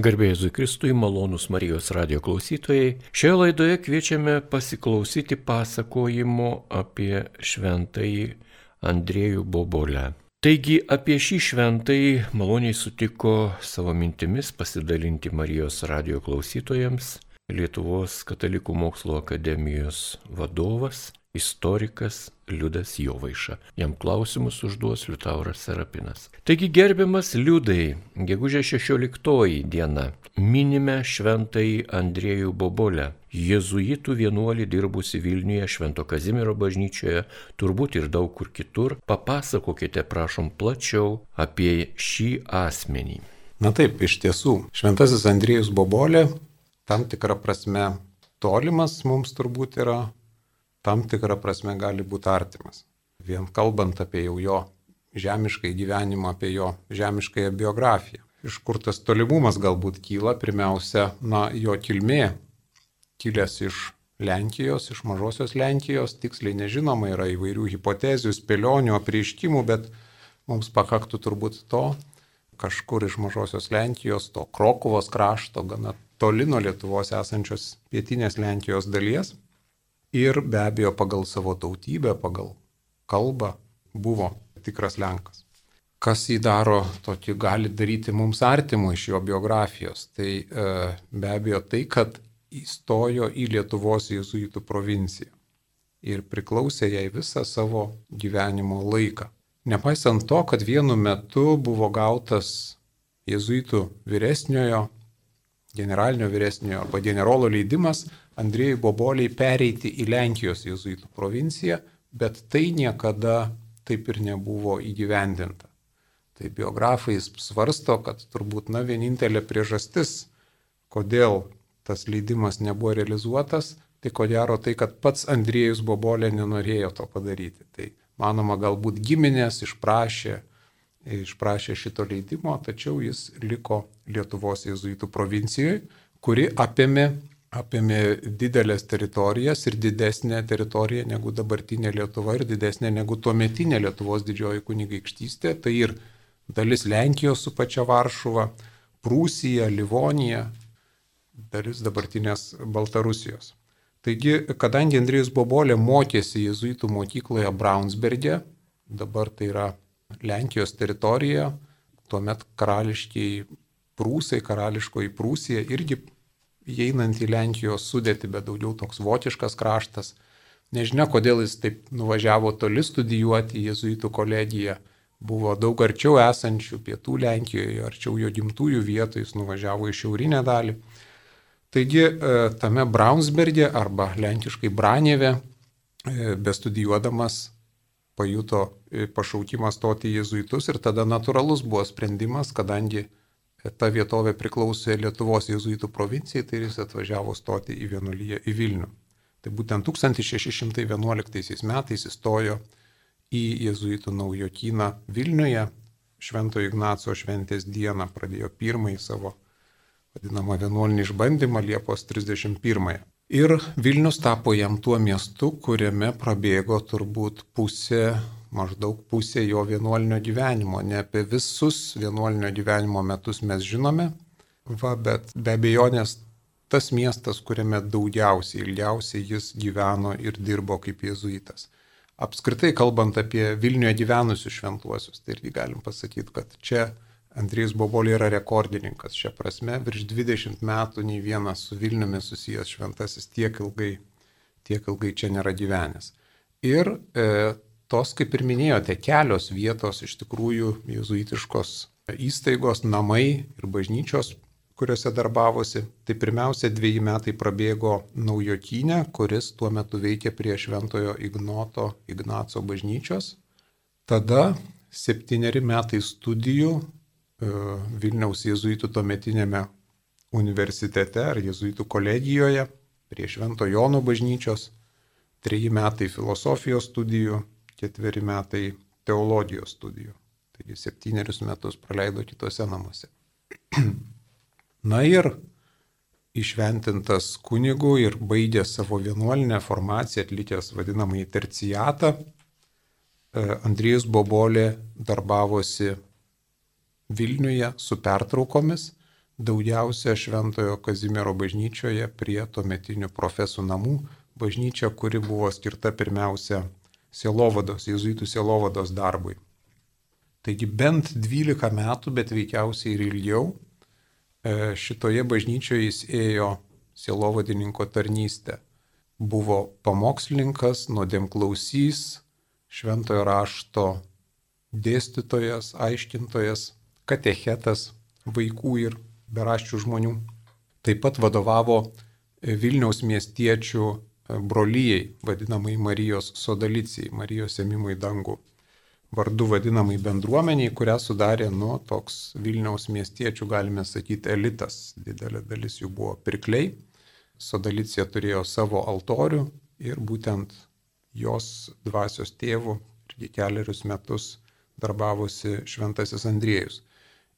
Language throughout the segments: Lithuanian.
Garbėjai Kristui, malonus Marijos radio klausytojai. Šioje laidoje kviečiame pasiklausyti pasakojimo apie šventąjį Andriejų Bobolę. Taigi apie šį šventąjį maloniai sutiko savo mintimis pasidalinti Marijos radio klausytojams Lietuvos katalikų mokslo akademijos vadovas istorikas Liudas Jovaiša. Jam klausimus užduos Liutauras Serapinas. Taigi gerbiamas Liudai, gegužė 16 diena, minime šventąjį Andriejų Bobolę, jėzuitų vienuolį dirbusi Vilniuje Švento Kazimiero bažnyčioje, turbūt ir daug kur kitur. Papasakokite, prašom, plačiau apie šį asmenį. Na taip, iš tiesų, šventasis Andriejus Bobolė tam tikrą prasme tolimas mums turbūt yra tam tikrą prasme gali būti artimas. Vien kalbant apie jau jo žemiškai gyvenimą, apie jo žemiškąją biografiją. Iš kur tas tolimumas galbūt kyla, pirmiausia, na, jo kilmė, kilęs iš Lenkijos, iš mažosios Lenkijos, tiksliai nežinoma, yra įvairių hipotezių, spėlionių, apreiškimų, bet mums pakaktų turbūt to, kažkur iš mažosios Lenkijos, to Krokovos krašto, gana toli nuo Lietuvos esančios pietinės Lenkijos dalies, ir be abejo pagal savo tautybę, pagal kalbą buvo tikras Lenkas. Kas jį daro tokį gali daryti mums artimų iš jo biografijos? Tai e, be abejo tai, kad įstojo į Lietuvos jėzuitų provinciją ir priklausė jai visą savo gyvenimo laiką. Nepaisant to, kad vienu metu buvo gautas jėzuitų vyresniojo, generalinio vyresniojo arba generolo leidimas Andrėjui Boboliai pereiti į Lenkijos jėzuitų provinciją, bet tai niekada taip ir nebuvo įgyvendinta. Tai biografai svarsto, kad turbūt na vienintelė priežastis, kodėl tas leidimas nebuvo realizuotas, tai ko gero tai, kad pats Andriejus Bobolė nenorėjo to padaryti. Tai manoma, galbūt giminės išprašė, išprašė šito leidimo, tačiau jis liko Lietuvos jėzuitų provincijoje, kuri apėmė apėmė didelės teritorijas ir didesnė teritorija negu dabartinė Lietuva ir didesnė negu tuometinė Lietuvos didžioji kunigaikštystė. Tai ir dalis Lenkijos su pačia Varšuva, Prūsija, Livonija, dalis dabartinės Baltarusijos. Taigi, kadangi Andrijus Bobolė mokėsi jėzuitų mokykloje Braunsberge, dabar tai yra Lenkijos teritorija, tuomet karališkiai Prūsai, karališkoji Prūsija irgi įeinant į Lenkijos sudėti, bet daugiau toks vokiškas kraštas. Nežinia, kodėl jis taip nuvažiavo toli studijuoti į jėzuitų kolegiją. Buvo daug arčiau esančių pietų Lenkijoje, arčiau jo gimtųjų vietų, jis nuvažiavo į šiaurinę dalį. Taigi e, tame Braunsberge arba lenkiškai Branėve, e, bestudijuodamas, pajuto e, pašaukimą stoti į jėzuitus ir tada natūralus buvo sprendimas, kadangi ta vietovė priklausė Lietuvos jėzuitų provincijai, tai jis atvažiavo stoti į vienuolyje į Vilnių. Tai būtent 1611 metais įstojo į jėzuitų naujokyną Vilniuje, Šventojo Ignaco šventės dieną pradėjo pirmąjį savo vadinamą vienuolinį išbandymą Liepos 31. Ir Vilnius tapo jam tuo miestu, kuriame prabėgo turbūt pusė maždaug pusė jo vienuolinio gyvenimo. Ne apie visus vienuolinio gyvenimo metus mes žinome, va, bet be abejonės tas miestas, kuriame daugiausiai, ilgiausiai jis gyveno ir dirbo kaip jėzuitas. Apskritai kalbant apie Vilniuje gyvenusius šventuosius, tai irgi galim pasakyti, kad čia Andrijus Bobolė yra rekordininkas. Šia prasme, virš 20 metų nei vienas su Vilniumi susijęs šventasis tiek ilgai, tiek ilgai čia nėra gyvenęs. Ir e, tos, kaip ir minėjote, kelios vietos iš tikrųjų jezuitiškos įstaigos, namai ir bažnyčios, kuriuose darbavosi. Tai pirmiausia, dviejį metai prabėgo Naujokinė, kuris tuo metu veikė prie Šventojo Ignoto Ignaco bažnyčios. Tada septyneri metai studijų e, Vilniaus jezuitų tuometinėme universitete ar jezuitų kolegijoje prie Švento Jono bažnyčios, treji metai filosofijos studijų ketveri metai teologijos studijų. Taigi septynerius metus praleido kitose namuose. Na ir išventintas kunigu ir baigęs savo vienuolinę formaciją, atlikęs vadinamąjį tercijatą, e, Andrijus Bobolė darbavosi Vilniuje su pertraukomis, daugiausia Šventojo Kazimiero bažnyčioje prie tuometinių profesų namų, bažnyčia, kuri buvo skirta pirmiausia sielovados, jezuitų sielovados darbui. Taigi bent 12 metų, bet veikiausiai ir ilgiau, e, šitoje bažnyčioje jis ėjo sielovadininko tarnystę. Buvo pamokslininkas, nuodėmklausys, šventojo rašto dėstytojas, aiškintojas, katechetas vaikų ir beraščių žmonių. Taip pat vadovavo Vilniaus miestiečių brolyjei, vadinamai Marijos sodalicijai, Marijos ėmimui dangų. Vardu vadinamai bendruomeniai, kurią sudarė, nu, toks Vilniaus miestiečių, galime sakyti, elitas. Didelė dalis jų buvo pirkliai. Sodalicija turėjo savo altorių ir būtent jos dvasios tėvų irgi keliarius metus darbavosi Šventasis Andriejus.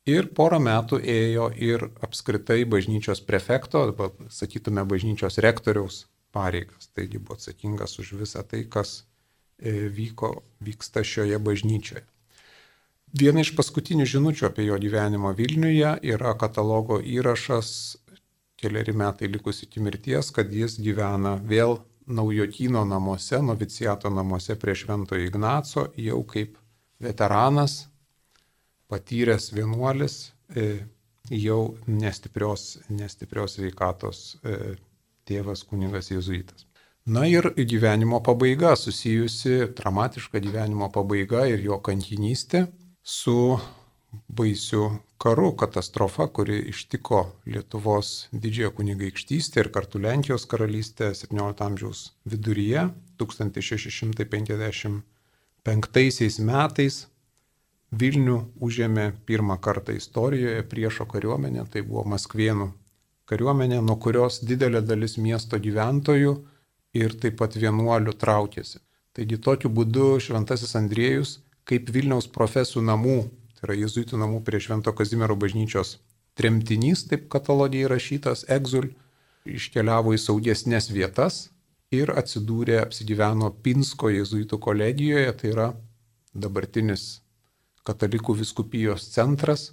Ir porą metų ėjo ir apskritai bažnyčios prefekto, arba sakytume bažnyčios rektoriaus pareigas. Taigi buvo atsakingas už visą tai, kas e, vyko, vyksta šioje bažnyčioje. Viena iš paskutinių žinučių apie jo gyvenimą Vilniuje yra katalogo įrašas keliari metai likus iki mirties, kad jis gyvena vėl naujokyno namuose, noviciato namuose prie Šventojo Ignaco, jau kaip veteranas, patyręs vienuolis, e, jau nestiprios, nestiprios veikatos e, tėvas kunigas jėzuitas. Na ir gyvenimo pabaiga, susijusi, dramatiška gyvenimo pabaiga ir jo kankinystė su baisiu karu, katastrofa, kuri ištiko Lietuvos didžiąją kunigaikštystę ir kartu Lenkijos karalystę 17 amžiaus viduryje 1655 metais Vilnių užėmė pirmą kartą istorijoje priešo kariuomenė, tai buvo Maskvienų kariuomenė, nuo kurios didelė dalis miesto gyventojų ir taip pat vienuolių traukėsi. Taigi tokiu būdu Šventasis Andriejus, kaip Vilniaus profesų namų, tai yra jezuitų namų prie Švento Kazimiero bažnyčios tremtinys, taip katalogija įrašytas, egzul, iškeliavo į saugesnės vietas ir atsidūrė, apsigyveno Pinsko jezuitų kolegijoje, tai yra dabartinis katalikų viskupijos centras,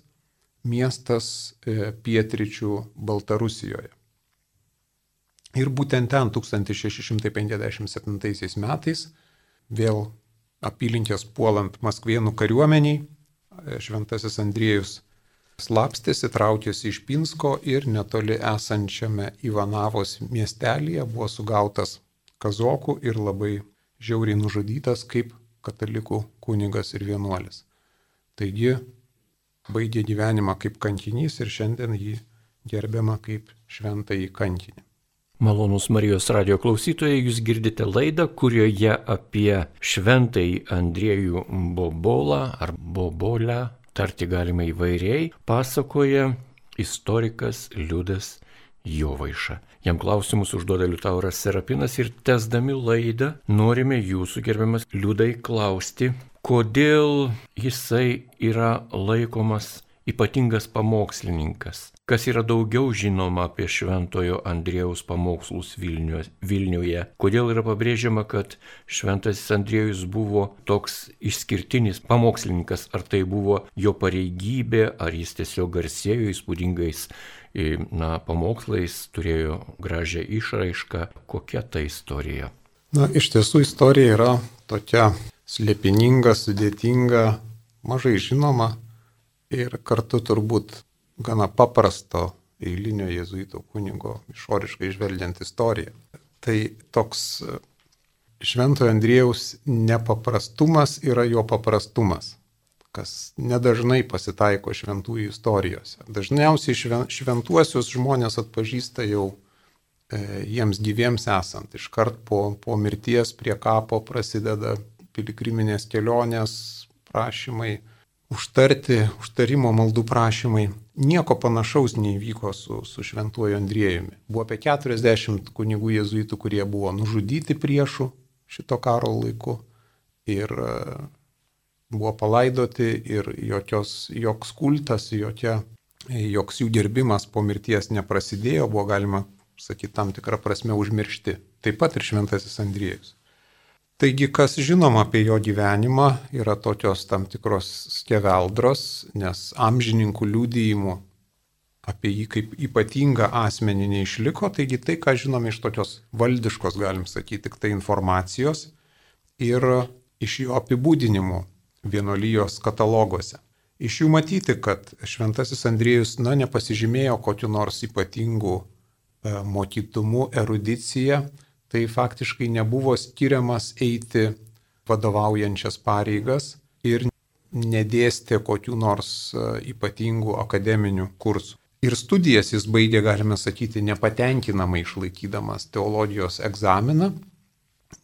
miestas e, pietričių Baltarusijoje. Ir būtent ten 1657 metais, vėl apylinkės puolant Maskvienų kariuomeniai, e, Šventasis Andriejus slapstėsi, traukėsi iš Pinsko ir netoli esančiame Ivanavos miestelėje buvo sugautas kazokų ir labai žiauriai nužudytas kaip katalikų kunigas ir vienuolis. Taigi baigė gyvenimą kaip kankinys ir šiandien jį gerbiama kaip šventąjį kankinį. Malonus Marijos radio klausytojai, jūs girdite laidą, kurioje apie šventąjį Andriejų Bobolą ar Bobolę, tarti galima įvairiai, pasakoja istorikas Liudas Jovaiša. Jam klausimus užduoda Liutauras Serapinas ir tesdami laidą norime jūsų gerbiamas Liudai klausti, kodėl jisai yra laikomas ypatingas pamokslininkas. Kas yra daugiau žinoma apie Šventojo Andrėjaus pamokslus Vilniuje? Kodėl yra pabrėžiama, kad Šventasis Andrėjus buvo toks išskirtinis pamokslininkas? Ar tai buvo jo pareigybė, ar jis tiesiog garsėjo įspūdingais na, pamokslais, turėjo gražią išraišką? Kokia ta istorija? Na, iš tiesų istorija yra tokia slėpininga, sudėtinga, mažai žinoma ir kartu turbūt gana paprasto eilinio jėzuito kunigo išoriškai žvelgiant istoriją. Tai toks e, Šventojo Andriejaus nepaprastumas yra jo paprastumas, kas nedažnai pasitaiko šventųjų istorijose. Dažniausiai šventuosius žmonės atpažįsta jau e, jiems gyviems esant. Iškart po, po mirties prie kapo prasideda piligriminės kelionės prašymai, užtarti, užtarimo maldų prašymai. Nieko panašaus neįvyko su, su šventuoju Andriejumi. Buvo apie 40 kunigų jėzuitų, kurie buvo nužudyti priešų šito karo laiku ir e, buvo palaidoti ir jokios, joks kultas, jokia, joks jų gerbimas po mirties neprasidėjo, buvo galima sakyti tam tikrą prasme užmiršti. Taip pat ir šventasis Andriejus. Taigi, kas žinoma apie jo gyvenimą, yra tokios tam tikros skeveldros, nes amžininkų liūdėjimų apie jį kaip ypatingą asmenį neišliko, taigi tai, ką žinome iš tokios valdiškos, galim sakyti, tik tai informacijos ir iš jo apibūdinimų vienolyjos kataloguose. Iš jų matyti, kad Šventasis Andriejus, na, nepasižymėjo kokiu nors ypatingu e, mokytumu, erudicija, tai faktiškai nebuvo skiriamas eiti vadovaujančias pareigas ir nedėstė kokių nors e, ypatingų akademinių kursų. Ir studijas jis baigė, galime sakyti, nepatenkinamai išlaikydamas teologijos egzaminą,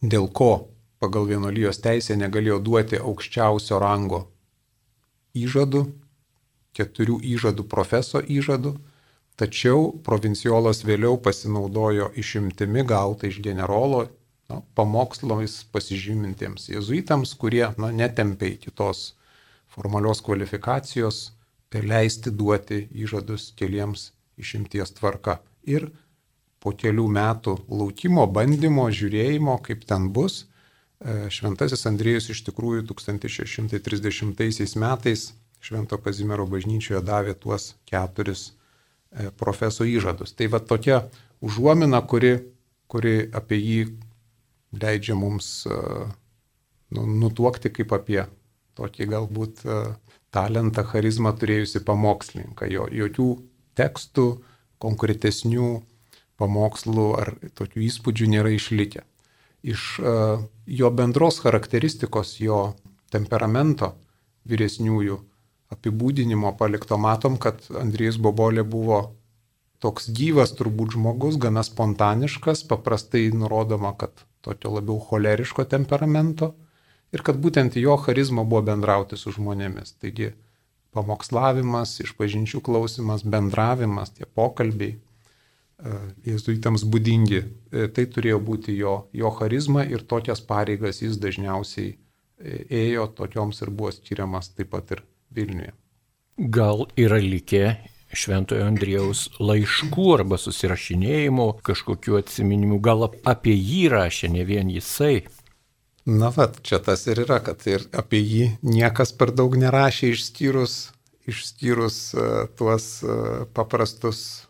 dėl ko pagal vienolyjos teisę negalėjo duoti aukščiausio rango įžadų, keturių įžadų profeso įžadų, tačiau provinciolas vėliau pasinaudojo išimtimi gautą iš generolo na, pamokslais pasižymintiems jezuitams, kurie na, netempė iki tos formalios kvalifikacijos, leisti duoti įžadus keliems išimties tvarka. Ir po kelių metų laukimo, bandymo, žiūrėjimo, kaip ten bus, e, Šventasis Andriejus iš tikrųjų 1630 metais Švento Kazimiero bažnyčioje davė tuos keturis profeso įžadus. Tai va tokia užuomina, kuri, kuri apie jį leidžia mums e, nu, nutuokti kaip apie tokį galbūt e, talentą, charizmą turėjusi pamokslininką. Jo, jokių tekstų, konkretesnių pamokslų ar tokių įspūdžių nėra išlikę. Iš jo bendros charakteristikos, jo temperamento vyresniųjų apibūdinimo palikto matom, kad Andrėjus Bobolė buvo toks gyvas turbūt žmogus, gana spontaniškas, paprastai nurodoma, kad tokio labiau choleriško temperamento ir kad būtent jo charizma buvo bendrauti su žmonėmis. Taigi pamokslavimas, išpažinčių klausimas, bendravimas, tie pokalbiai e, jėzuitams būdingi, e, tai turėjo būti jo, jo charizma ir tokias pareigas jis dažniausiai e, ėjo, tokioms ir buvo skiriamas taip pat ir Vilniuje. Gal yra likę Šventojo Andrijaus laiškų arba susirašinėjimo, kažkokiu atsiminimu, gal apie jį rašė ne vien jisai. Na, va, čia tas ir yra, kad ir apie jį niekas per daug nerašė išskyrus, išskyrus uh, tuos uh, paprastus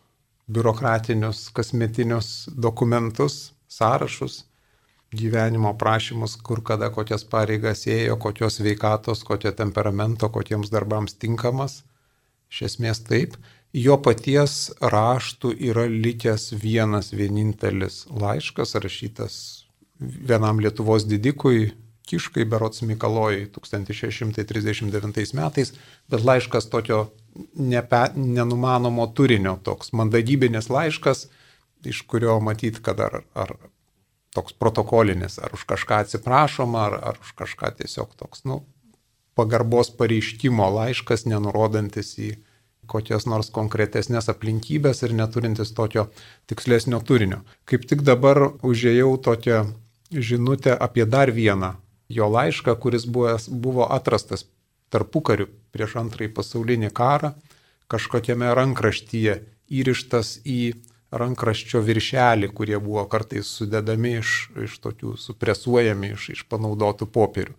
biurokratinius, kasmetinius dokumentus, sąrašus, gyvenimo prašymus, kur kada kokias pareigas ėjo, kokios veikatos, kokio temperamento, kokiems darbams tinkamas. Iš esmės taip. Jo paties raštų yra likęs vienas vienintelis laiškas rašytas vienam Lietuvos didikui, Kiškai Berots Mikalojai 1639 metais, bet laiškas tokio nepe, nenumanomo turinio, toks mandagybinis laiškas, iš kurio matyti, kad ar, ar toks protokolinis, ar už kažką atsiprašoma, ar, ar už kažką tiesiog toks, nu, pagarbos pareiškimo laiškas, nenurodantis į kokias nors konkretesnės aplinkybės ir neturintis tokio tikslesnio turinio. Kaip tik dabar užėjau tokią žinutę apie dar vieną jo laišką, kuris buvo, buvo atrastas tarpukariu prieš antrąjį pasaulinį karą, kažkokiame rankraštyje įrištas į rankraščio viršelį, kurie buvo kartais sudedami iš, iš tokių, supresuojami iš, iš panaudotų popierių.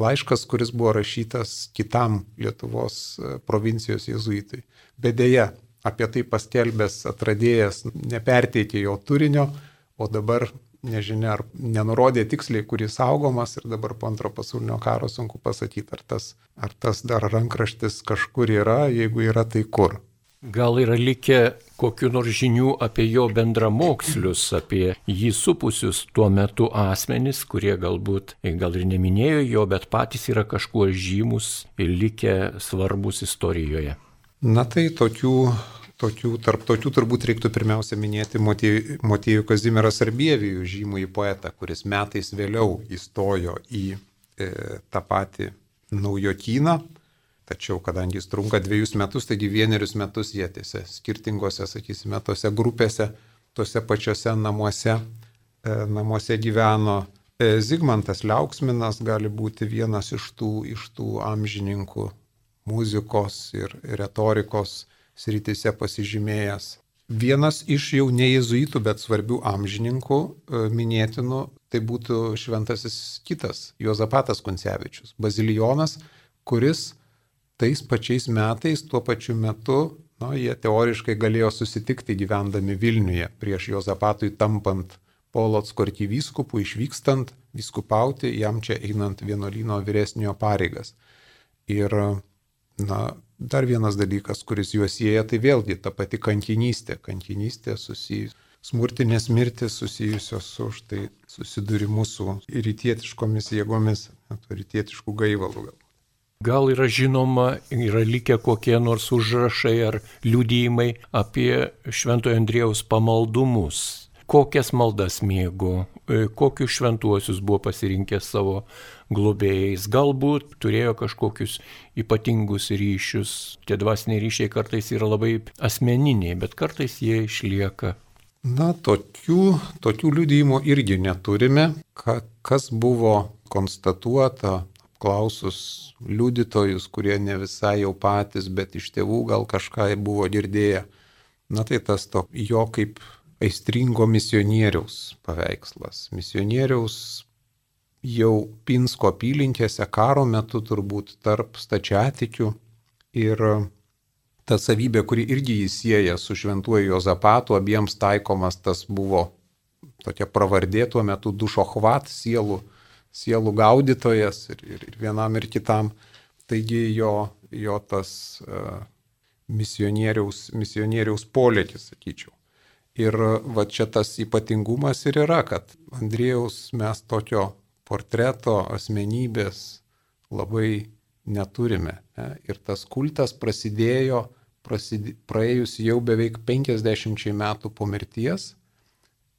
Laiškas, kuris buvo rašytas kitam Lietuvos e, provincijos jezuitui. Bet dėja, apie tai paskelbęs atradėjas neperteikė jo turinio, o dabar nežinia, ar nenurodė tiksliai, kuris saugomas ir dabar po antro pasaulinio karo sunku pasakyti, ar tas, ar tas dar rankraštis kažkur yra, jeigu yra, tai kur. Gal yra likę kokiu nors žinių apie jo bendramokslius, apie jį supusius tuo metu asmenys, kurie galbūt, gal ir neminėjo jo, bet patys yra kažkuo žymus ir likę svarbus istorijoje. Na tai tokių Tokių, tarp tokių turbūt reiktų pirmiausia minėti Motiejų Kazimierą Sarbievijų, žymųjį poetą, kuris metais vėliau įstojo į e, tą patį naujokyną, tačiau kadangi jis trunka dviejus metus, taigi vienerius metus jie tiesa skirtingose, sakysime, tose grupėse, tose pačiose namuose, e, namuose gyveno. E, Zigmantas Liauksminas gali būti vienas iš tų, iš tų amžininkų muzikos ir retorikos srityse pasižymėjęs. Vienas iš jau ne jezuitų, bet svarbių amžininkų e, minėtinų, tai būtų šventasis kitas Jozapatas Koncevičius, bazilijonas, kuris tais pačiais metais, tuo pačiu metu, Na, jie teoriškai galėjo susitikti gyvendami Vilniuje prieš Jozapatui tampant Polotsko arkivyskupų, išvykstant viskupauti, jam čia einant vienuolino vyresniojo pareigas. Ir, na, dar vienas dalykas, kuris juos sieja, tai vėlgi ta pati kankinystė. Kankinystė susijusi, smurtinės mirtis susijusios su štai susidūrimu su rytietiškomis jėgomis, rytietiškų gaivalų gal. Gal yra žinoma, yra likę kokie nors užrašai ar liudijimai apie Šventojo Andrėjaus pamaldumus. Kokias maldas mėgo, e, kokius šventuosius buvo pasirinkęs savo globėjais. Galbūt turėjo kažkokius ypatingus ryšius. Tie dvasiniai ryšiai kartais yra labai asmeniniai, bet kartais jie išlieka. Na, tokių, tokių liudijimų irgi neturime. Ka, kas buvo konstatuota klausus liudytojus, kurie ne visai jau patys, bet iš tėvų gal kažką buvo girdėję. Na tai tas to jo kaip aistringo misionieriaus paveikslas. Misionieriaus jau Pinsko apylinkėse karo metu turbūt tarp stačiatikių ir ta savybė, kuri irgi įsieja su šventuoju Jozapatu, abiems taikomas tas buvo tokia pravardė tuo metu dušohvat sielų sielų gaudytojas ir, ir, ir vienam ir kitam. Taigi jo, jo tas uh, misionieriaus, misionieriaus polėkis, sakyčiau. Ir va čia tas ypatingumas ir yra, kad Andrėjaus mes tokio portreto asmenybės labai neturime. Ne? Ir tas kultas prasidėjo prasidė, praėjus jau beveik 50 metų po mirties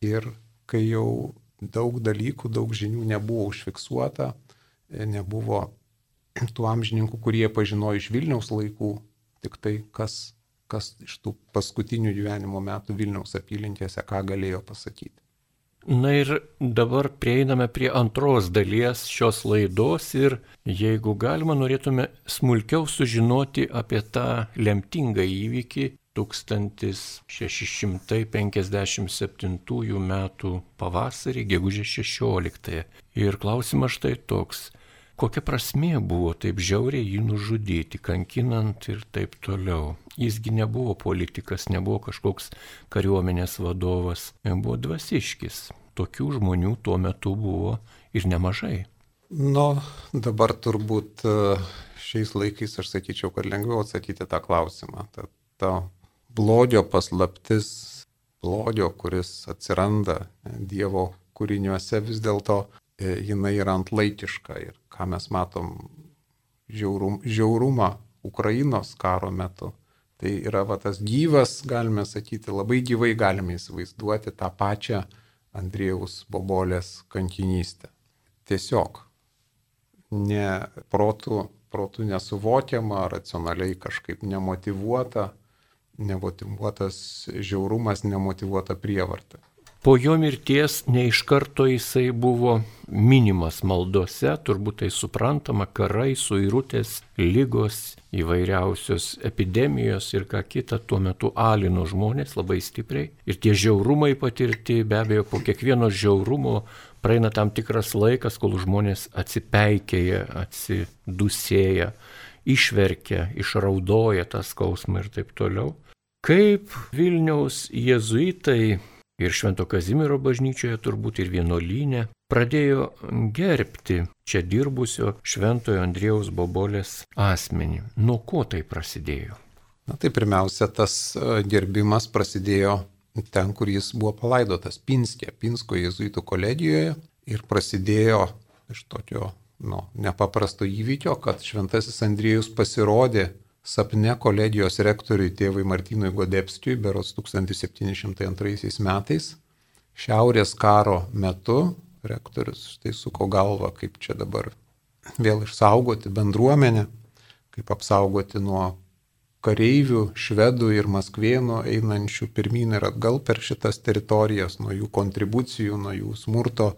ir kai jau daug dalykų, daug žinių nebuvo užfiksuota, nebuvo tų amžininkų, kurie pažinojo iš Vilniaus laikų, tik tai kas, kas iš tų paskutinių gyvenimo metų Vilniaus apylinkėse ką galėjo pasakyti. Na ir dabar prieiname prie antros dalies šios laidos ir jeigu galima norėtume smulkiau sužinoti apie tą lemtingą įvykį, 1657 metų pavasarį, gegužės 16. Ir klausimas štai toks, kokia prasmė buvo taip žiauriai jį nužudyti, kankinant ir taip toliau. Jisgi nebuvo politikas, nebuvo kažkoks kariuomenės vadovas, buvo dvasiškis. Tokių žmonių tuo metu buvo ir nemažai. Nu, dabar turbūt e, šiais laikais aš sakyčiau, kad lengviau atsakyti tą klausimą. Ta, ta blogio paslaptis, blogio, kuris atsiranda Dievo kūriniuose, vis dėlto e, jinai yra antlaikiška ir ką mes matom žiaurum, žiaurumą Ukrainos karo metu. Tai yra va, tas gyvas, galime sakyti, labai gyvai galime įsivaizduoti tą pačią Andrėjaus Bobolės kankinystę. Tiesiog ne protų, protų nesuvokiama, racionaliai kažkaip nemotivuota, nemotivuotas žiaurumas, nemotivuota prievarta. Po jo mirties ne iš karto jisai buvo minimas maldose, turbūt tai suprantama, karai, suirutės, lygos, įvairiausios epidemijos ir ką kita tuo metu alino žmonės labai stipriai. Ir tie žiaurumai patirti, be abejo, po kiekvieno žiaurumo praeina tam tikras laikas, kol žmonės atsipeikėja, atsidusėja, išverkia, išraudoja tą skausmą ir taip toliau. Kaip Vilniaus jėzuitai ir Švento Kazimiero bažnyčioje turbūt ir vienuolynė pradėjo gerbti čia dirbusio Šventojo Andrėjaus Bobolės asmenį. Nuo ko tai prasidėjo? Na tai pirmiausia, tas e, gerbimas prasidėjo ten, kur jis buvo palaidotas Pinskė, Pinsko jėzuitų kolegijoje ir prasidėjo iš tokio nu, nepaprasto įvykio, kad Šventasis Andriejus pasirodė sapne kolegijos rektoriui tėvui Martynui Godepskijui beros 1702 metais. Šiaurės karo metu rektorius štai suko galvą, kaip čia dabar vėl išsaugoti bendruomenę, kaip apsaugoti nuo kareivių, švedų ir maskvėnų einančių pirmyn ir atgal per šitas teritorijas, nuo jų kontribucijų, nuo jų smurto,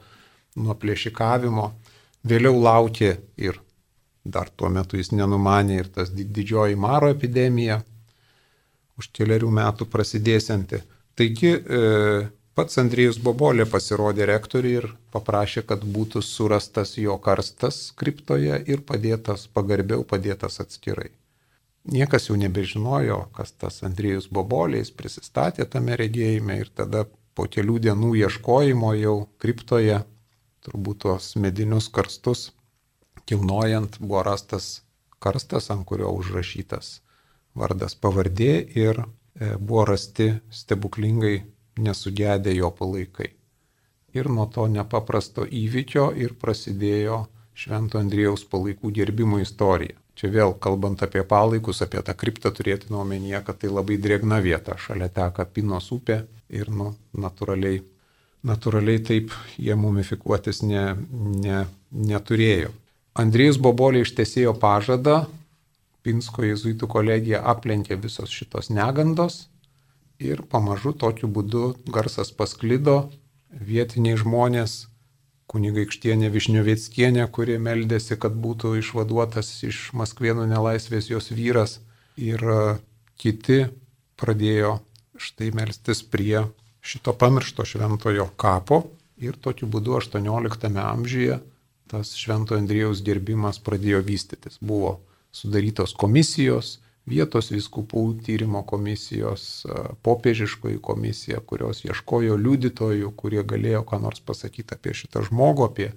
nuo plėšikavimo. Vėliau laukė ir dar tuo metu jis nenumanė ir tas didžioji maro epidemija už keliarių metų prasidėsianti. Taigi e, pats Andrijus Bobolė pasirodė rektoriui ir paprašė, kad būtų surastas jo karstas kriptoje ir padėtas pagarbiau, padėtas atskirai. niekas jau nebežinojo, kas tas Andriejus Boboliais prisistatė tame regėjime ir tada po kelių dienų ieškojimo jau kriptoje, turbūt tuos medinius karstus kilnojant, buvo rastas karstas, ant kurio užrašytas vardas pavardė ir e, buvo rasti stebuklingai nesugedę jo palaikai. Ir nuo to nepaprasto įvykio ir prasidėjo Švento Andrėjaus palaikų gerbimo istorija. Čia vėl kalbant apie palaikus, apie tą kriptą turėti nuomenyje, kad tai labai drėgna vieta, šalia teka Pinos upė ir nu, natūraliai, natūraliai taip jie mumifikuotis ne, ne, neturėjo. Andrėjus Bobolė ištesėjo pažadą, Pinsko jėzuitų kolegija aplenkė visos šitos negandos ir pamažu tokiu būdu garsas pasklido, vietiniai žmonės kunigaikštienė Višniovėckienė, kuri meldėsi, kad būtų išvaduotas iš Maskvienų nelaisvės jos vyras. Ir e, kiti pradėjo štai melstis prie šito pamiršto šventojo kapo. Ir tokiu būdu 18 amžiuje tas šventojo Andrėjaus gerbimas pradėjo vystytis. Buvo sudarytos komisijos, vietos viskupų tyrimo komisijos, popiežiškoji komisija, kurios ieškojo liudytojų, kurie galėjo ką nors pasakyti apie šitą žmogų, apie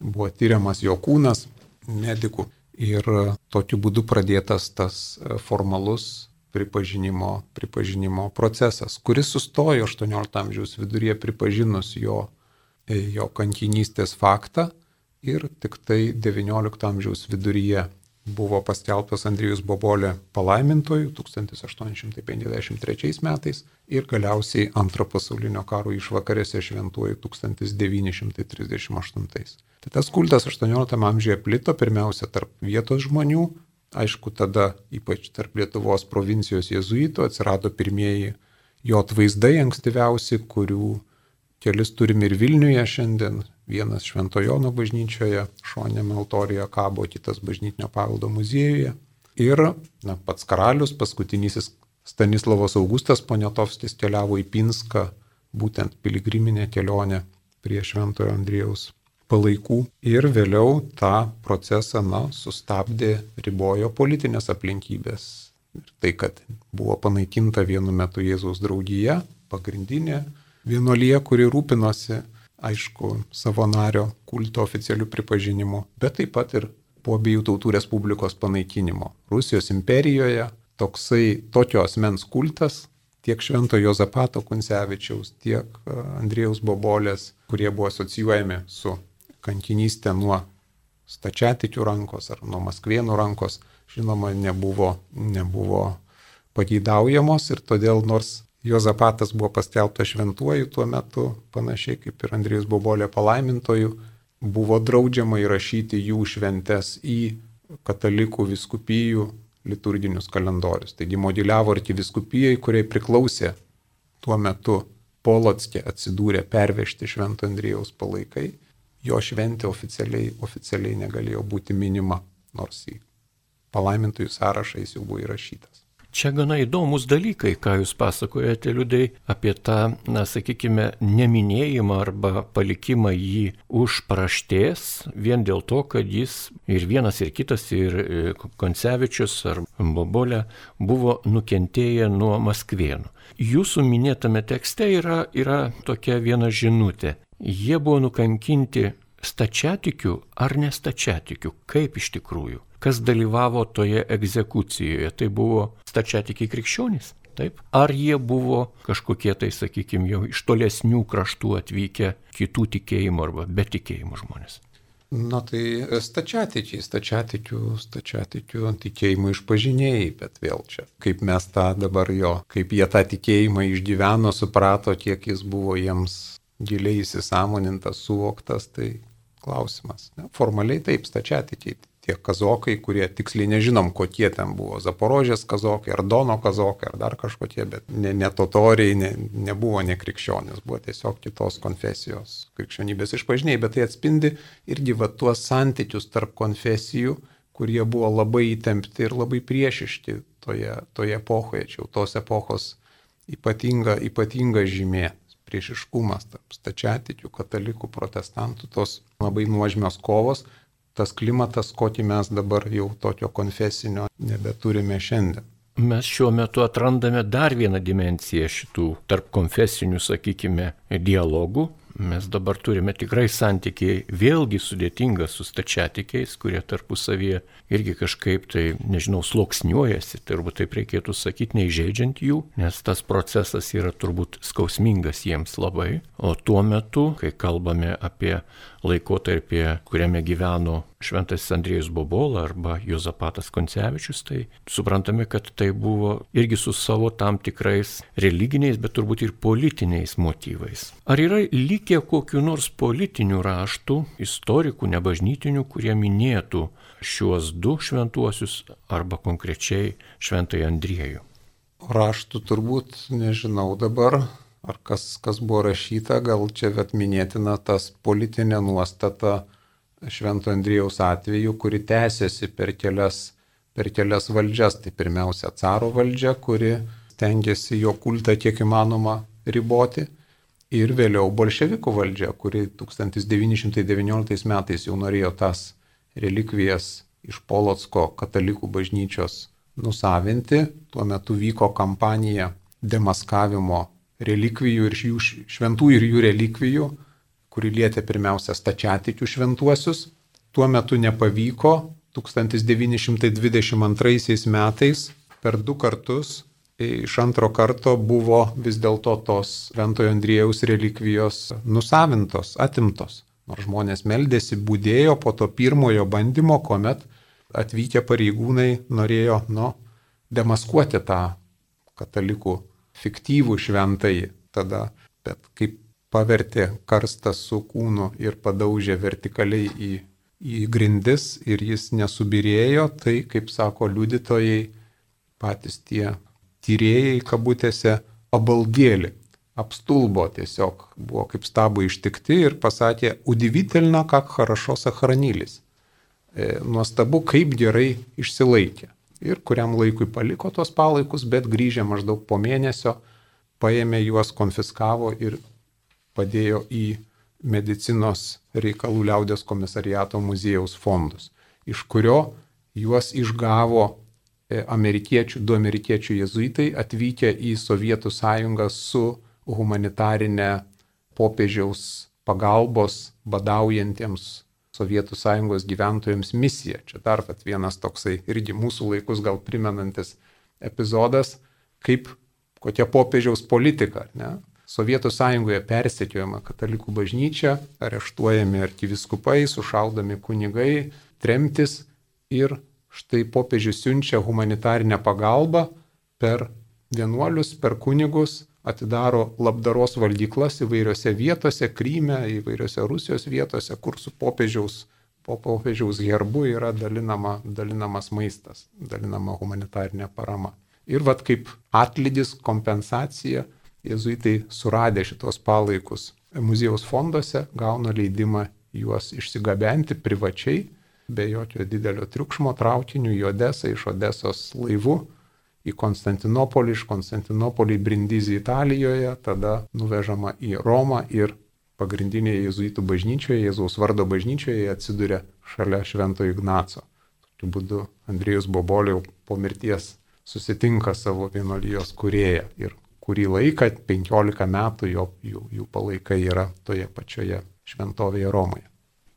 buvo tyriamas jo kūnas medikų. Ir tokiu būdu pradėtas tas formalus pripažinimo, pripažinimo procesas, kuris sustojo 18 amžiaus viduryje pripažinus jo, jo kankinystės faktą ir tik tai 19 amžiaus viduryje buvo paskelbtas Andrijus Bobolė palaimintojų 1853 metais ir galiausiai antro pasaulinio karo išvakarėse šventuoju 1938. Tai tas kultas 18 amžiuje plito pirmiausia tarp vietos žmonių, aišku, tada ypač tarp Lietuvos provincijos jezuitų atsirado pirmieji jo atvaizdai ankstyviausi, kurių kelis turim ir Vilniuje šiandien, Vienas Šventojono bažnyčioje, šonėme altorijoje kabo, kitas bažnytinio paveldo muziejuje. Ir na, pats karalius, paskutinysis Stanislavos Augustas Poniatovskis keliavo į Pinską, būtent piligriminė kelionė prie Šventojo Andrėjaus palaikų. Ir vėliau tą procesą na, sustabdė, ribojo politinės aplinkybės. Ir tai, kad buvo panaikinta vienu metu Jėzaus draugija, pagrindinė vienuolyje, kuri rūpinosi aišku, savo nario kulto oficialių pripažinimų, bet taip pat ir po abiejų tautų respublikos panaikinimo. Rusijos imperijoje toksai tokio asmens kultas tiek Švento Jozapato Kuncevičiaus, tiek e, Andrėjaus Bobolės, kurie buvo asocijuojami su kankinystė nuo stačiatikių rankos ar nuo maskvienų rankos, žinoma, nebuvo, nebuvo pageidaujamos ir todėl nors Jozapatas buvo paskelbtas šventuoju tuo metu, panašiai kaip ir Andrijus Bobolė palaimintoju, buvo draudžiama įrašyti jų šventes į katalikų viskupijų liturginius kalendorius. Taigi modeliavo arkiviskupijai, kuriai priklausė tuo metu Polotskė atsidūrė pervežti Švento Andrijaus palaikai, jo šventė oficialiai, oficialiai negalėjo būti minima, nors į palaimintųjų sąrašą jis jau buvo įrašytas. Čia gana įdomus dalykai, ką jūs pasakojate, liudai, apie tą, na, sakykime, neminėjimą arba palikimą jį už praštės, vien dėl to, kad jis ir vienas, ir kitas, ir e, Koncevičius ar Bobolė buvo nukentėję nuo Maskvienų. Jūsų minėtame tekste yra, yra tokia viena žinutė. Jie buvo nukankinti stačiatikių ar nestačiatikių, kaip iš tikrųjų kas dalyvavo toje egzekucijoje. Tai buvo stačiatikiai krikščionys. Taip. Ar jie buvo kažkokie tai, sakykime, jau iš tolesnių kraštų atvykę kitų tikėjimų arba be tikėjimų žmonės? Na tai stačiatikiai, stačiatikių, stačiatikių tikėjimų išpažinėjai, bet vėl čia, kaip mes tą dabar jo, kaip jie tą tikėjimą išgyveno, suprato, kiek jis buvo jiems giliai įsisamonintas, suvoktas, tai klausimas. Ne? Formaliai taip, stačiatikiai tie kazokai, kurie tiksliai nežinom, kokie ten buvo. Zaporožės kazokai, ar Dono kazokai, ar dar kažkokie, bet ne, ne totoriai, ne, nebuvo nekrikščionis, buvo tiesiog kitos konfesijos krikščionybės išpažiniai, bet tai atspindi irgi va tuos santykius tarp konfesijų, kurie buvo labai įtempti ir labai priešiški toje, toje epochoje, čia jau tos epochos ypatinga, ypatinga žymė priešiškumas tarp stačiatikių, katalikų, protestantų, tos labai nuožmios kovos, tas klimatas, kokį mes dabar jau tokio konfesinio nebeturime šiandien. Mes šiuo metu atrandame dar vieną dimenciją šitų tarp konfesinių, sakykime, dialogų, Mes dabar turime tikrai santykiai vėlgi sudėtingą su stačiatikiais, kurie tarpusavyje irgi kažkaip tai, nežinau, sloksniuojasi, turbūt taip reikėtų sakyti, neįžeidžiant jų, nes tas procesas yra turbūt skausmingas jiems labai. O tuo metu, kai kalbame apie laikotarpį, kuriame gyveno Šventasis Andriejus Bobola arba Jozapatas Koncevičius, tai suprantame, kad tai buvo irgi su savo tam tikrais religiniais, bet turbūt ir politiniais motyvais. Ar yra likę kokiu nors politinių raštų, istorikų, nebažnytinių, kurie minėtų šiuos du šventuosius arba konkrečiai Šventąjį Andriejų? Raštų turbūt nežinau dabar, ar kas, kas buvo rašyta, gal čia vet minėtina tas politinė nuostata Švento Andrijaus atveju, kuri tęsiasi per kelias, per kelias valdžias. Tai pirmiausia, caro valdžia, kuri stengiasi jo kultą kiek įmanoma riboti. Ir vėliau bolševikų valdžia, kuri 1919 metais jau norėjo tas relikvijas iš Polotsko katalikų bažnyčios nusavinti. Tuo metu vyko kampanija demaskavimo relikvijų ir jų šventųjų ir jų relikvijų kuri lietė pirmiausia stačiatikių šventuosius. Tuo metu nepavyko, 1922 metais per du kartus iš antro karto buvo vis dėlto tos Ventojo Andriejaus relikvijos nusavintos, atimtos. Nors žmonės meldėsi, būdėjo po to pirmojo bandymo, kuomet atvykę pareigūnai norėjo, nu, demaskuoti tą katalikų fiktyvų šventąjį. Tada, bet kaip pavertė karstą su kūnu ir padaužė vertikaliai į, į grindis ir jis nesubirėjo, tai, kaip sako liudytojai, patys tie tyrėjai kabutėse abaldėlį, apstulbo tiesiog, buvo kaip stabų ištikti ir pasakė, udivitelna, kak harašo sahranilis. E, nuostabu, kaip gerai išsilaikė. Ir kuriam laikui paliko tos palaikus, bet grįžę maždaug po mėnesio paėmė juos, konfiskavo ir padėjo į medicinos reikalų liaudės komisariato muziejaus fondus, iš kurio juos išgavo e, amerikiečių, du amerikiečių jezuitai atvykę į Sovietų sąjungą su humanitarinė popiežiaus pagalbos badaujantiems Sovietų sąjungos gyventojams misija. Čia dar vienas toksai irgi mūsų laikus gal primenantis epizodas, kaip kokia popiežiaus politika. Ne? Sovietų sąjungoje persekiojama katalikų bažnyčia, areštuojami arkiviskupai, sušaldomi kunigai, tremtis ir štai popiežius siunčia humanitarinę pagalbą per vienuolius, per kunigus, atidaro labdaros valdyklas įvairiose vietose, Kryme, įvairiose Rusijos vietose, kur su popiežiaus, po popiežiaus herbu yra dalinama, dalinamas maistas, dalinama humanitarinė parama. Ir vad kaip atlydis, kompensacija jezuitai suradę šitos palaikus muziejaus fonduose gauna leidimą juos išsigabenti privačiai, be jokio didelio triukšmo traukiniu į Odesą, iš Odesos laivu į Konstantinopolį, iš Konstantinopolį į Brindizį Italijoje, tada nuvežama į Romą ir pagrindinėje jezuitų bažnyčioje, Jėzaus vardo bažnyčioje atsiduria šalia Švento Ignaco. Tokiu būdu Andrijus Boboliau po mirties susitinka savo vienolyjos kurėją ir kurį laiką, 15 metų jo, jų, jų palaikai yra toje pačioje šventovėje Romoje.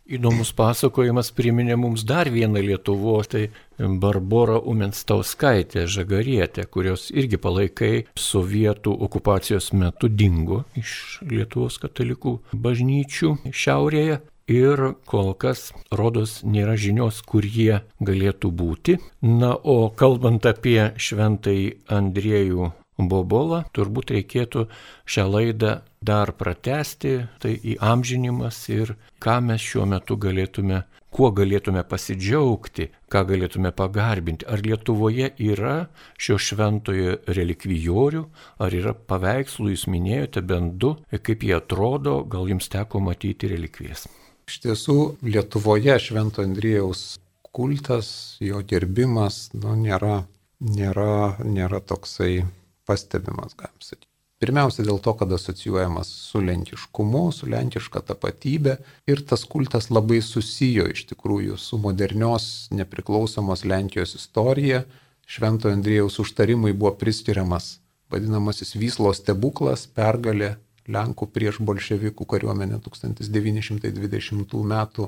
Įdomus pasakojimas priminė mums dar vieną Lietuvos, tai Barbara Umenstauskaitė Žagarietė, kurios irgi palaikai sovietų okupacijos metu dingo iš Lietuvos katalikų bažnyčių šiaurėje. Ir kol kas, rodos, nėra žinios, kur jie galėtų būti. Na, o kalbant apie šventai Andriejų Bobolą, turbūt reikėtų šią laidą dar pratesti, tai įamžinimas ir ką mes šiuo metu galėtume, kuo galėtume pasidžiaugti, ką galėtume pagarbinti. Ar Lietuvoje yra šio šventojo relikvijorių, ar yra paveikslų, jūs minėjote bent du, kaip jie atrodo, gal jums teko matyti relikvijas. Iš tiesų, Lietuvoje Švento Andriejaus kultas, jo gerbimas, nu, nėra, nėra, nėra toksai pastebimas, galim sakyti. Pirmiausia dėl to, kad asocijuojamas su lentiškumu, su lentiška tapatybė ir tas kultas labai susijo iš tikrųjų su modernios nepriklausomos Lenkijos istorija. Šventojo Andrėjaus užtarimui buvo priskiriamas vadinamasis Vyslos stebuklas, pergalė Lenkų prieš bolševikų kariuomenę 1920 m.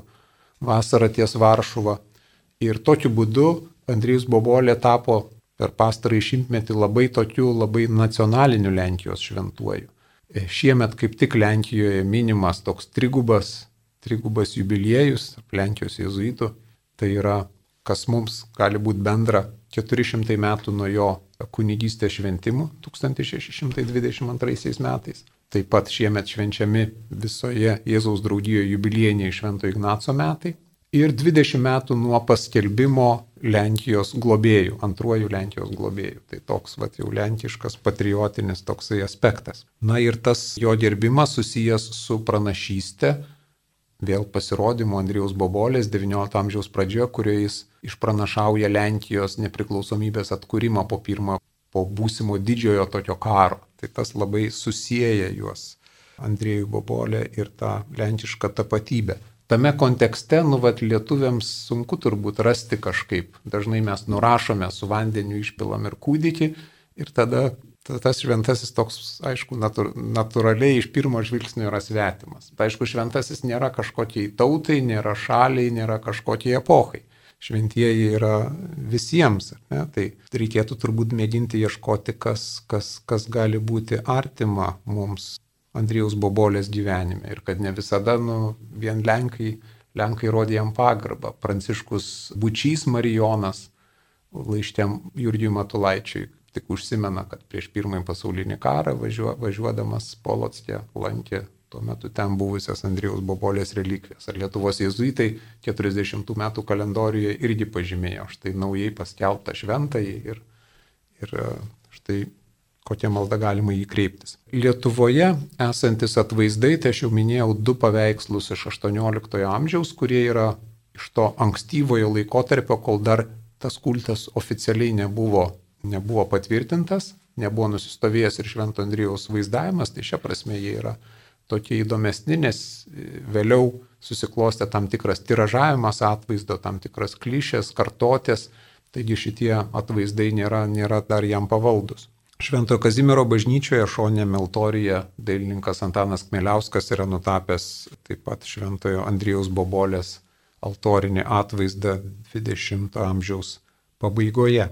vasarą ties Varšuva. Ir tokiu būdu Andrijus Bobolė tapo per pastarąjį šimtmetį labai tokiu, labai nacionaliniu Lenkijos šventuoju. E, šiemet kaip tik Lenkijoje minimas toks trigubas, trigubas jubiliejus Lenkijos jezuitų. Tai yra, kas mums gali būti bendra 400 metų nuo jo kunigystės šventimų 1622 metais. Taip pat šiemet švenčiami visoje Jėzaus draugijoje jubiliejiniai Švento Ignaco metai ir 20 metų nuo paskelbimo Lenkijos globėjų, antruoju Lenkijos globėjų. Tai toks vat, jau lenkiškas patriotinis toksai aspektas. Na ir tas jo gerbimas susijęs su pranašyste, vėl pasirodymu Andrijaus Bobolės XIX amžiaus pradžioje, kurioje jis išpranašauja Lenkijos nepriklausomybės atkūrimą po pirmo, po būsimo didžiojo tokio karo. Tai tas labai susiję juos Andriejų Bobolę ir tą lenkišką tapatybę tame kontekste, nu, vat, lietuviams sunku turbūt rasti kažkaip. Dažnai mes nurašome su vandeniu, išpilam ir kūdikį ir tada tas šventasis toks, aišku, natur, natūraliai iš pirmo žvilgsnio yra svetimas. Tai aišku, šventasis nėra kažkokiai tautai, nėra šaliai, nėra kažkokiai epochai. Šventieji yra visiems. Ne? Tai reikėtų turbūt mėginti ieškoti, kas, kas, kas gali būti artima mums Andrijaus Bobolės gyvenime ir kad ne visada nu, vien Lenkai, Lenkai rodė jam pagarbą. Pranciškus Bučys Marijonas laištėm Jurgijui Matulaičiui tik užsimena, kad prieš pirmąjį pasaulinį karą važiuo, važiuodamas Polotskė lankė tuo metu ten buvusias Andrijaus Bobolės relikvijas. Ar Lietuvos jezuitai 40 metų kalendorijoje irgi pažymėjo štai naujai paskelbtą šventąjį ir, ir štai kokia malda galima jį kreiptis. Lietuvoje esantis atvaizdai, tai aš jau minėjau du paveikslus iš 18 amžiaus, kurie yra iš to ankstyvojo laikotarpio, kol dar tas kultas oficialiai nebuvo, nebuvo patvirtintas, nebuvo nusistovėjęs ir Švento Andrijaus vaizdavimas, tai šia prasme jie yra tokie įdomesni, nes vėliau susiklostė tam tikras tiražavimas atvaizdo, tam tikras klišės, kartotės, taigi šitie atvaizdai nėra, nėra dar jam pavaldus. Šventojo Kazimiero bažnyčioje šonė Meltorija dailininkas Antanas Kmeliauskas yra nutapęs taip pat Šventojo Andrijaus Bobolės altorinį atvaizdą 20 amžiaus pabaigoje.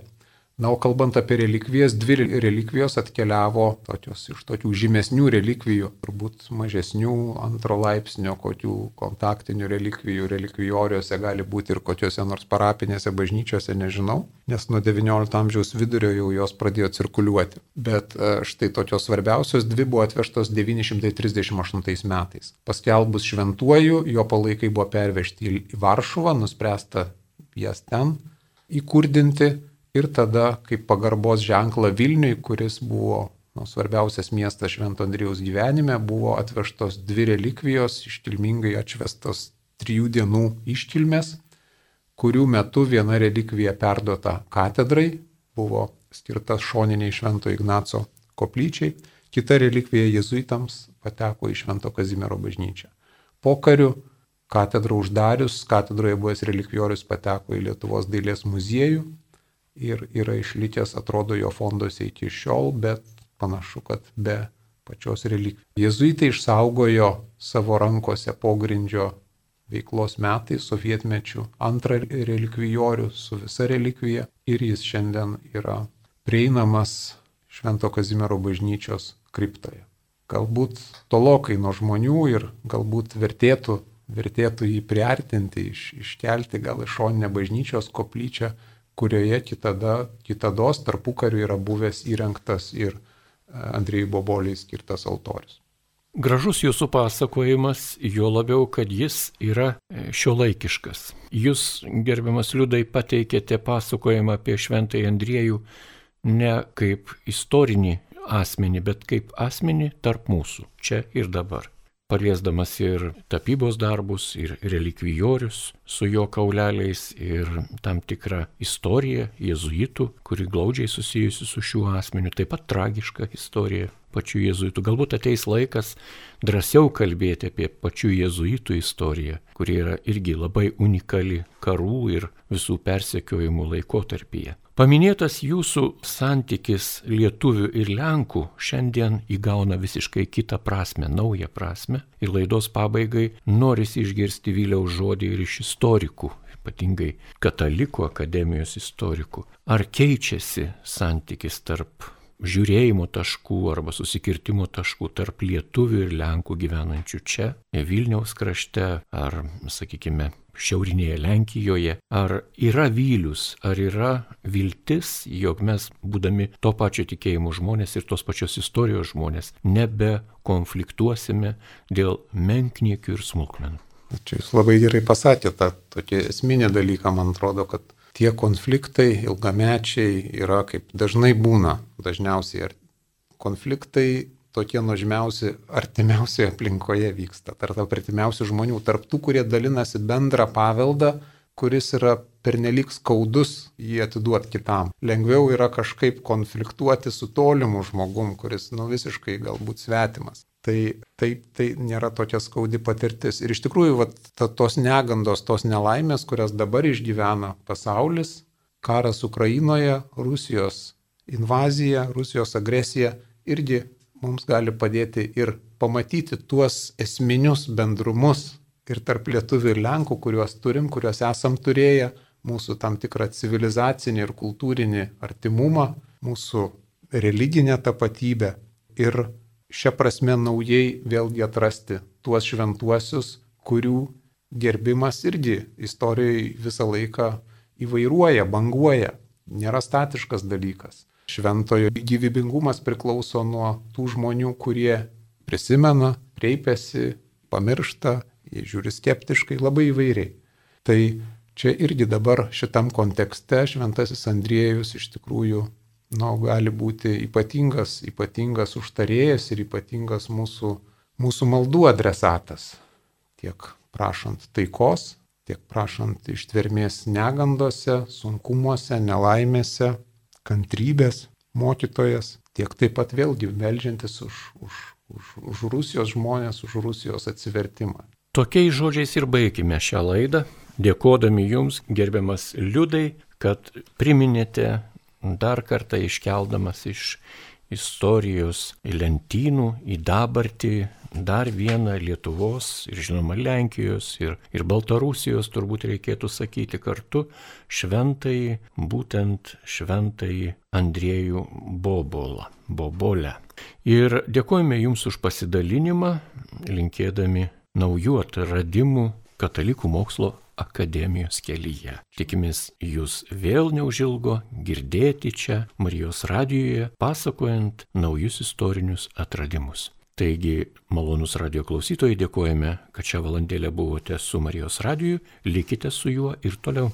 Na, o kalbant apie relikvijas, dvi relikvijos atkeliavo tokios iš tokių žymesnių relikvijų, turbūt mažesnių antro laipsnio, kokių kontaktinių relikvijų, relikvijoriuose gali būti ir kokiuose nors parapinėse bažnyčiose, nežinau, nes nuo XIX amžiaus vidurio jau jos pradėjo cirkuliuoti. Bet e, štai tokios svarbiausios dvi buvo atvežtos 938 metais. Paskelbus šventuoju, jo palaikai buvo pervežti į Varšuvą, nuspręsta jas ten įkurdinti ir tada kaip pagarbos ženklą Vilniui, kuris buvo nu, svarbiausias miestas Švento Andrijaus gyvenime, buvo atvežtos dvi relikvijos, iškilmingai atšvestos trijų dienų iškilmės, kurių metu viena relikvija perduota katedrai, buvo skirta šoniniai Švento Ignaco koplyčiai, kita relikvija jezuitams pateko į Švento Kazimiero bažnyčią. Pokariu katedrą uždarius, katedroje buvęs relikvijorius pateko į Lietuvos dailės muziejų ir yra išlikęs, atrodo, jo fonduose iki šiol, bet panašu, kad be pačios relikvijos. Jėzuitai išsaugojo savo rankose pogrindžio veiklos metais, sovietmečių, antrą relikvijorių su visa relikvija ir jis šiandien yra prieinamas Švento Kazimiero bažnyčios kriptoje. Galbūt tolokai nuo žmonių ir galbūt vertėtų, vertėtų jį priartinti, iš, iškelti gal iš šoninę bažnyčios koplyčią kurioje kitada, kitados tarpukariu yra buvęs įrengtas ir e, Andrėjai Boboliai skirtas altorius. Gražus jūsų pasakojimas, jo labiau, kad jis yra e, šio laikiškas. Jūs, gerbiamas liudai, pateikėte pasakojimą apie Šventąjį Andriejų ne kaip istorinį asmenį, bet kaip asmenį tarp mūsų, čia ir dabar paliesdamas ir tapybos darbus, ir relikvijorius su jo kauleliais, ir tam tikrą istoriją jėzuitų, kuri glaudžiai susijusi su šiuo asmeniu, taip pat tragiška istorija pačių jėzuitų. Galbūt ateis laikas drąsiau kalbėti apie pačių jėzuitų istoriją, kuri yra irgi labai unikali karų ir visų persekiojimų laikotarpyje. Paminėtas jūsų santykis lietuvių ir lenkų šiandien įgauna visiškai kitą prasme, naują prasme. Ir laidos pabaigai norisi išgirsti Vyliaus žodį ir iš istorikų, ypatingai katalikų akademijos istorikų. Ar keičiasi santykis tarp žiūrėjimo taškų arba susikirtimo taškų tarp lietuvių ir lenkų gyvenančių čia, Vilniaus krašte ar, sakykime, šiaurinėje Lenkijoje. Ar yra vylius, ar yra viltis, jog mes, būdami to pačio tikėjimo žmonės ir tos pačios istorijos žmonės, nebe konfliktuosime dėl menkniekių ir smulkmenų. Čia jūs labai gerai pasakėte tą tokį esminį dalyką, man atrodo, kad tie konfliktai ilgamečiai yra kaip dažnai būna, dažniausiai konfliktai tokie nuožmiausi artimiausioje aplinkoje vyksta, tarp artimiausių žmonių, tarp tų, kurie dalinasi bendrą paveldą, kuris yra pernelik skaudus jį atiduoti kitam. Lengviau yra kažkaip konfliktuoti su tolimu žmogum, kuris nu visiškai galbūt svetimas. Tai taip tai nėra tokia skaudi patirtis. Ir iš tikrųjų, vat, ta, tos negandos, tos nelaimės, kurias dabar išgyvena pasaulis, karas Ukrainoje, Rusijos invazija, Rusijos agresija, irgi mums gali padėti ir pamatyti tuos esminius bendrumus ir tarp lietuvių ir lenkų, kuriuos turim, kuriuos esam turėję, mūsų tam tikrą civilizacinį ir kultūrinį artimumą, mūsų religinę tapatybę ir šią prasme naujai vėlgi atrasti tuos šventuosius, kurių gerbimas irgi istorijoje visą laiką įvairuoja, banguoja, nėra statiškas dalykas. Šventojo gyvybingumas priklauso nuo tų žmonių, kurie prisimena, kreipiasi, pamiršta, jie žiūri skeptiškai, labai įvairiai. Tai čia irgi dabar šitam kontekste šventasis Andriejus iš tikrųjų nu, gali būti ypatingas, ypatingas užtarėjas ir ypatingas mūsų, mūsų maldų adresatas. Tiek prašant taikos, tiek prašant ištvermės negandose, sunkumuose, nelaimėse, kantrybės mokytojas, tiek taip pat vėlgi melžiantis už, už, už, už Rusijos žmonės, už Rusijos atsivertimą. Tokiais žodžiais ir baigime šią laidą, dėkodami Jums, gerbiamas Liudai, kad priminėte dar kartą iškeldamas iš istorijos lentynų į dabartį dar vieną Lietuvos ir žinoma Lenkijos ir, ir Baltarusijos turbūt reikėtų sakyti kartu šventai, būtent šventai Andriejų Bobolą, Bobolę. Ir dėkojame Jums už pasidalinimą, linkėdami naujų atradimų katalikų mokslo akademijos kelyje. Tikimės jūs vėl neužilgo girdėti čia Marijos radijoje, pasakojant naujus istorinius atradimus. Taigi, malonus radio klausytojai, dėkojame, kad šią valandėlę buvote su Marijos radiju, likite su juo ir toliau.